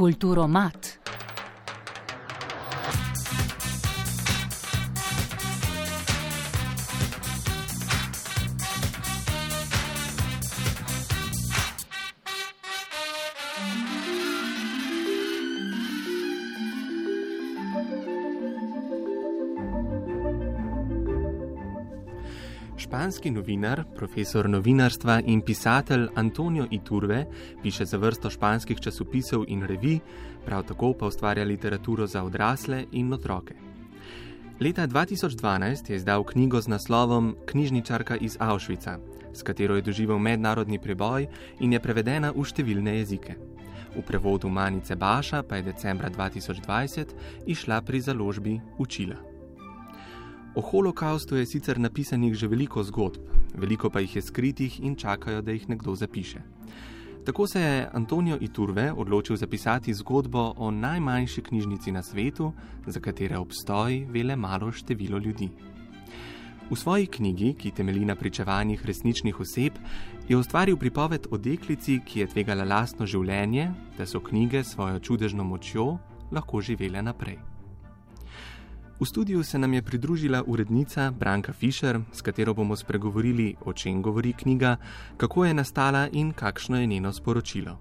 Kulturomat. Španski novinar, profesor novinarstva in pisatelj Antonio Iturve piše za vrsto španskih časopisov in revij, prav tako pa ustvarja literaturo za odrasle in otroke. Leta 2012 je izdal knjigo z naslovom Knjižničarka iz Auschwitza, s katero je doživel mednarodni preboj in je prevedena v številne jezike. V prevodu Manice Baša pa je decembra 2020 išla pri založbi Učila. O holokaustu je sicer napisanih že veliko zgodb, veliko pa jih je skritih in čakajo, da jih nekdo zapiše. Tako se je Antonijo Iturve odločil zapisati zgodbo o najmanjši knjižnici na svetu, za katere obstoji vele malo število ljudi. V svoji knjigi, ki temelji na pričevanjih resničnih oseb, je ustvaril pripoved o deklici, ki je tvegala lastno življenje, da so knjige s svojo čudežno močjo lahko živele naprej. V studiu se nam je pridružila urednica Branka Fischer, s katero bomo spregovorili, o čem govori knjiga, kako je nastala in kakšno je njeno sporočilo.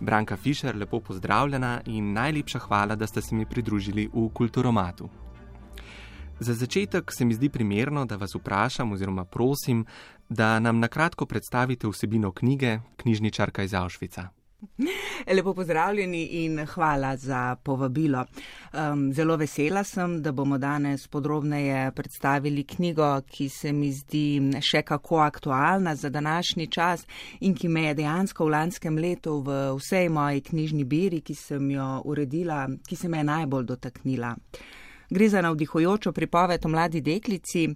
Branka Fischer, lepo pozdravljena in najlepša hvala, da ste se mi pridružili v Kulturomatu. Za začetek se mi zdi primerno, da vas vprašam oziroma prosim, da nam na kratko predstavite vsebino knjige Knjižničarka iz Auschwitza. Lepo pozdravljeni in hvala za povabilo. Um, zelo vesela sem, da bomo danes podrobneje predstavili knjigo, ki se mi zdi še kako aktualna za današnji čas in ki me je dejansko v lanskem letu v vsej moji knjižni biri, ki sem jo uredila, ki se me je najbolj dotaknila. Gre za navdihujočo pripoved o mladi deklici,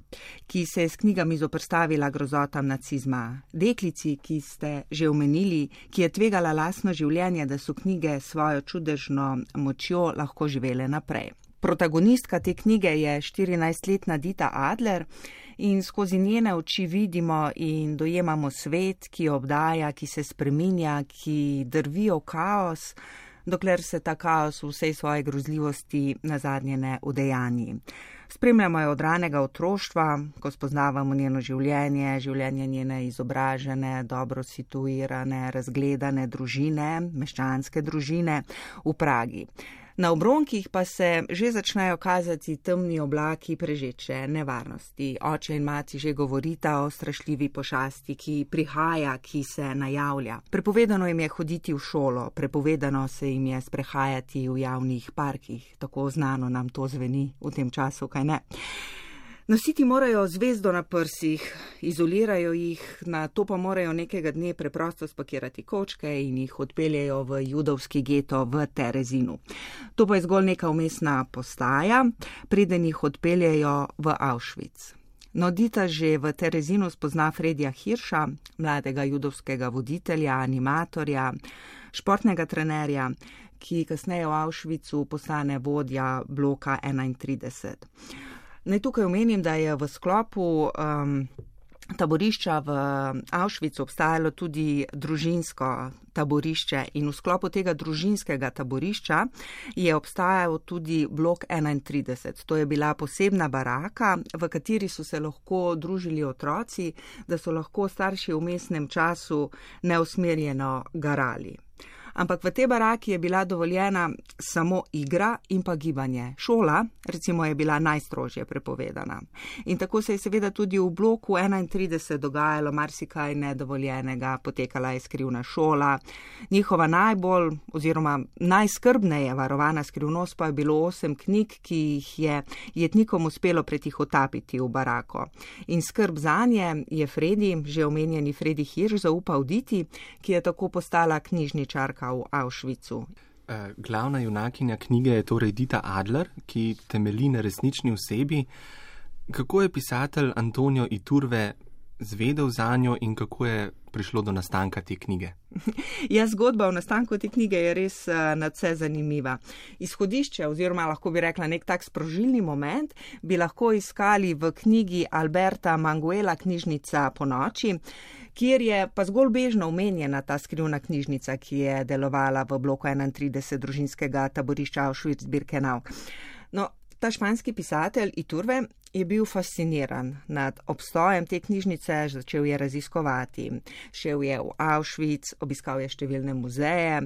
ki se je s knjigami zoprstavila grozotam nacizma. Deklici, ki ste že omenili, ki je tvegala lasno življenje, da so knjige svojo čudežno močjo lahko živele naprej. Protagonistka te knjige je 14-letna Dita Adler in skozi njene oči vidimo in dojemamo svet, ki jo obdaja, ki se spreminja, ki drvi v kaos dokler se ta kaos v vsej svoji grozljivosti na zadnje ne udejanji. Spremljamo jo od ranega otroštva, ko spoznavamo njeno življenje, življenje njene izobražene, dobro situirane, razgledane družine, meščanske družine v Pragi. Na obronkih pa se že začnejo kazati temni oblaki prežeče nevarnosti. Oče in mati že govorita o strašljivi pošasti, ki prihaja, ki se najavlja. Prepovedano jim je hoditi v šolo, prepovedano se jim je sprehajati v javnih parkih. Tako znano nam to zveni v tem času, kaj ne. Nositi morajo zvezdo na prsih, izolirajo jih, na to pa morajo nekega dne preprosto spakirati kočke in jih odpeljajo v judovski geto v Terezinu. To pa je zgolj neka umestna postaja, preden jih odpeljajo v Auschwitz. No, Dita že v Terezinu spozna Fredja Hirša, mladega judovskega voditelja, animatorja, športnega trenerja, ki kasneje v Auschwitzu postane vodja bloka 31. Naj tukaj omenim, da je v sklopu um, taborišča v Auschwitzu obstajalo tudi družinsko taborišče in v sklopu tega družinskega taborišča je obstajal tudi blok 31. To je bila posebna baraka, v kateri so se lahko družili otroci, da so lahko starši v mestnem času neusmerjeno garali ampak v tej baraki je bila dovoljena samo igra in pa gibanje. Šola, recimo, je bila najstrožje prepovedana. In tako se je seveda tudi v bloku 31 dogajalo marsikaj nedovoljenega, potekala je skrivna šola. Njihova najbolj oziroma najskrbneje varovana skrivnost pa je bilo osem knjig, ki jih je jetnikom uspelo pretihotapiti v barako. In skrb za nje je Fredi, že omenjeni Fredi Hirš, zaupal Diti, ki je tako postala knjižničarka v Auschwitzu. Eh, glavna junakinja knjige je torej Dita Adler, ki temelji na resnični osebi. Kako je pisatelj Antonijo Iturve zvedel za njo in kako je prišlo do nastanka te knjige? Ja, zgodba o nastanku te knjige je res uh, nadse zanimiva. Izhodišče, oziroma lahko bi rekla nek tak sprožilni moment, bi lahko iskali v knjigi Alberta Manguela Knjižnica po noči, kjer je pa zgolj bežno omenjena ta skrivna knjižnica, ki je delovala v bloku 31 družinskega taborišča Auschwitz-Birkenau. No, ta španski pisatelj Iturve je bil fasciniran nad obstojem te knjižnice, začel je raziskovati. Šel je v Auschwitz, obiskal je številne muzeje,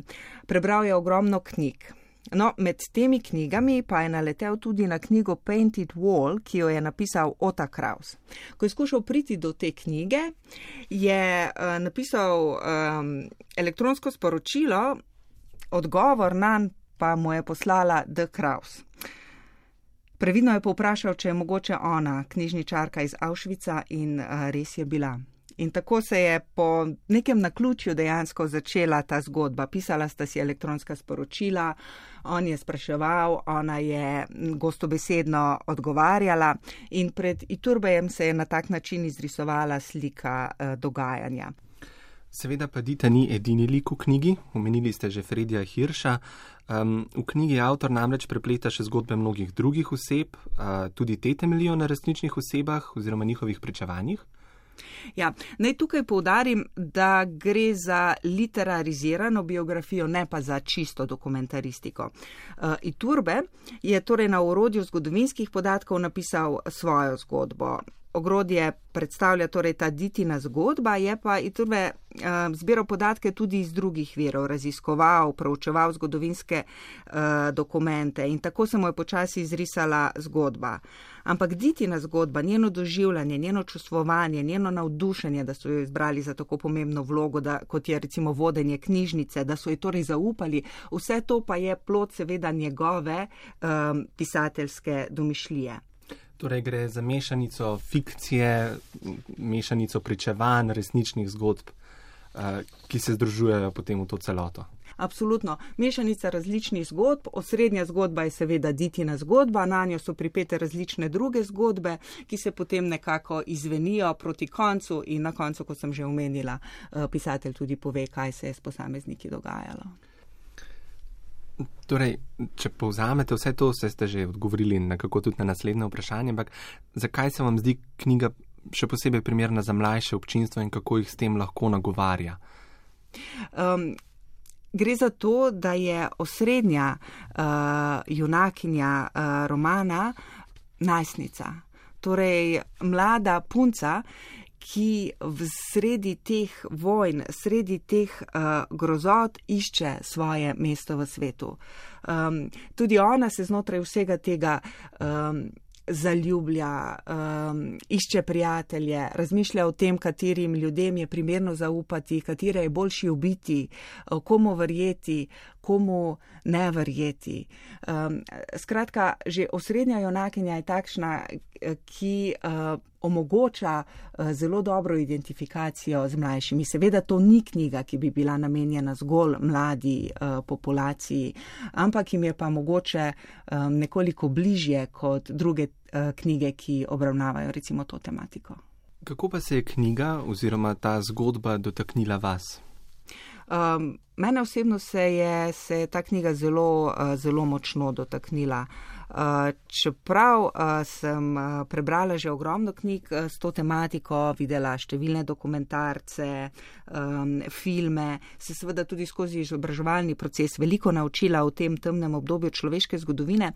prebral je ogromno knjig. No, med temi knjigami pa je naletel tudi na knjigo Painted Wall, ki jo je napisal Ota Kraus. Ko je skušal priti do te knjige, je uh, napisal um, elektronsko sporočilo, odgovor na nj pa mu je poslala The Kraus. Previdno je povprašal, če je mogoče ona, knjižničarka iz Avšvica, in uh, res je bila. In tako se je po nekem naključju dejansko začela ta zgodba. Pisala sta si elektronska sporočila, on je spraševal, ona je gostobesedno odgovarjala in pred Iturbejem se je na tak način izrisovala slika uh, dogajanja. Seveda pa Dita ni edini lik v knjigi, omenili ste že Fredija Hirša. Um, v knjigi avtor namreč prepleta še zgodbe mnogih drugih oseb, uh, tudi te temeljijo na resničnih osebah oziroma njihovih pričevanjih. Ja, naj tukaj povdarim, da gre za literarizirano biografijo, ne pa za čisto dokumentaristiko. Uh, Iturbe je torej na urodju zgodovinskih podatkov napisal svojo zgodbo ogrodje predstavlja torej ta ditina zgodba, je pa Iturbe uh, zbiral podatke tudi iz drugih virov, raziskoval, proučeval zgodovinske uh, dokumente in tako se mu je počasi izrisala zgodba. Ampak ditina zgodba, njeno doživljanje, njeno čustvovanje, njeno navdušenje, da so jo izbrali za tako pomembno vlogo, da, kot je recimo vodenje knjižnice, da so ji torej zaupali, vse to pa je plot seveda njegove um, pisateljske domišljije. Torej, gre za mešanico fikcije, mešanico pričevanj, resničnih zgodb, eh, ki se združujejo potem v to celoto. Absolutno. Mešanica različnih zgodb, osrednja zgodba je seveda ditina zgodba, na njo so pripete različne druge zgodbe, ki se potem nekako izvenijo proti koncu in na koncu, kot sem že omenila, eh, pisatelj tudi pove, kaj se je s posamezniki dogajalo. Torej, če povzamete vse to, ste že odgovorili nekako tudi na naslednje vprašanje, ampak zakaj se vam zdi knjiga še posebej primerna za mlajše občinstvo in kako jih s tem lahko nagovarja? Um, gre za to, da je osrednja uh, junakinja uh, romana najstnica, torej mlada punca, ki v sredi teh vojn, sredi teh uh, grozot išče svoje mesto v svetu. Um, tudi ona se znotraj vsega tega um, zaljublja, um, išče prijatelje, razmišlja o tem, katerim ljudem je primerno zaupati, katere je boljši ubiti, komu verjeti, komu ne verjeti. Um, skratka, že osrednja junakinja je takšna, ki uh, omogoča uh, zelo dobro identifikacijo z mlajšimi. Seveda to ni knjiga, ki bi bila namenjena zgolj mladi uh, populaciji, ampak jim je pa mogoče um, nekoliko bližje kot druge knjige, ki obravnavajo recimo to tematiko. Kako pa se je knjiga oziroma ta zgodba dotaknila vas? Um, mene osebno se je, se je ta knjiga zelo, uh, zelo močno dotaknila. Uh, čeprav uh, sem prebrala že ogromno knjig s to tematiko, videla številne dokumentarce, um, filme, se seveda tudi skozi izobraževalni proces veliko naučila v tem temnem obdobju človeške zgodovine,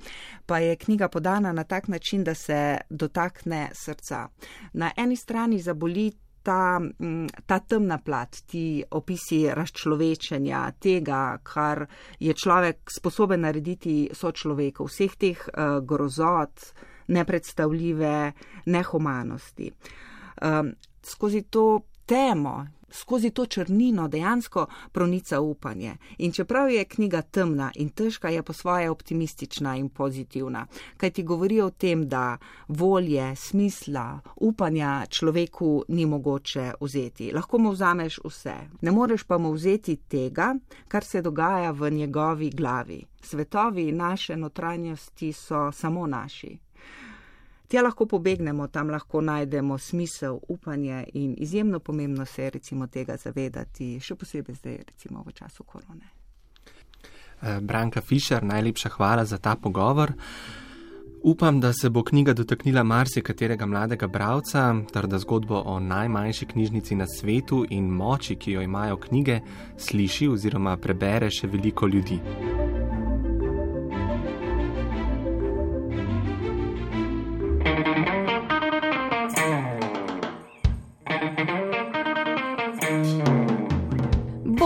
pa je knjiga podana na tak način, da se dotakne srca. Na eni strani zaboli ta, mm, ta temna plat, ti opisi razčlovečenja, tega, kar je človek sposoben narediti sočloveku, vseh teh uh, grozot, nepredstavljive nehumanosti. Um, skozi to temo skozi to črnino dejansko pronica upanje. In čeprav je knjiga temna in težka, je po svoje optimistična in pozitivna, kaj ti govori o tem, da volje, smisla, upanja človeku ni mogoče vzeti. Lahko mu vzameš vse, ne moreš pa mu vzeti tega, kar se dogaja v njegovi glavi. Svetovi naše notranjosti so samo naši. Tja lahko pobegnemo, tam lahko najdemo smisel, upanje in izjemno pomembno se je recimo tega zavedati, še posebej zdaj recimo v času korone. Eh, Branka Fischer, najlepša hvala za ta pogovor. Upam, da se bo knjiga dotaknila marsikaterega mladega bralca, ter da zgodbo o najmanjši knjižnici na svetu in moči, ki jo imajo knjige, sliši oziroma prebere še veliko ljudi.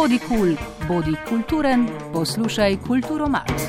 Bodi kul, cool, bodi kulturen, poslušaj kulturo Max.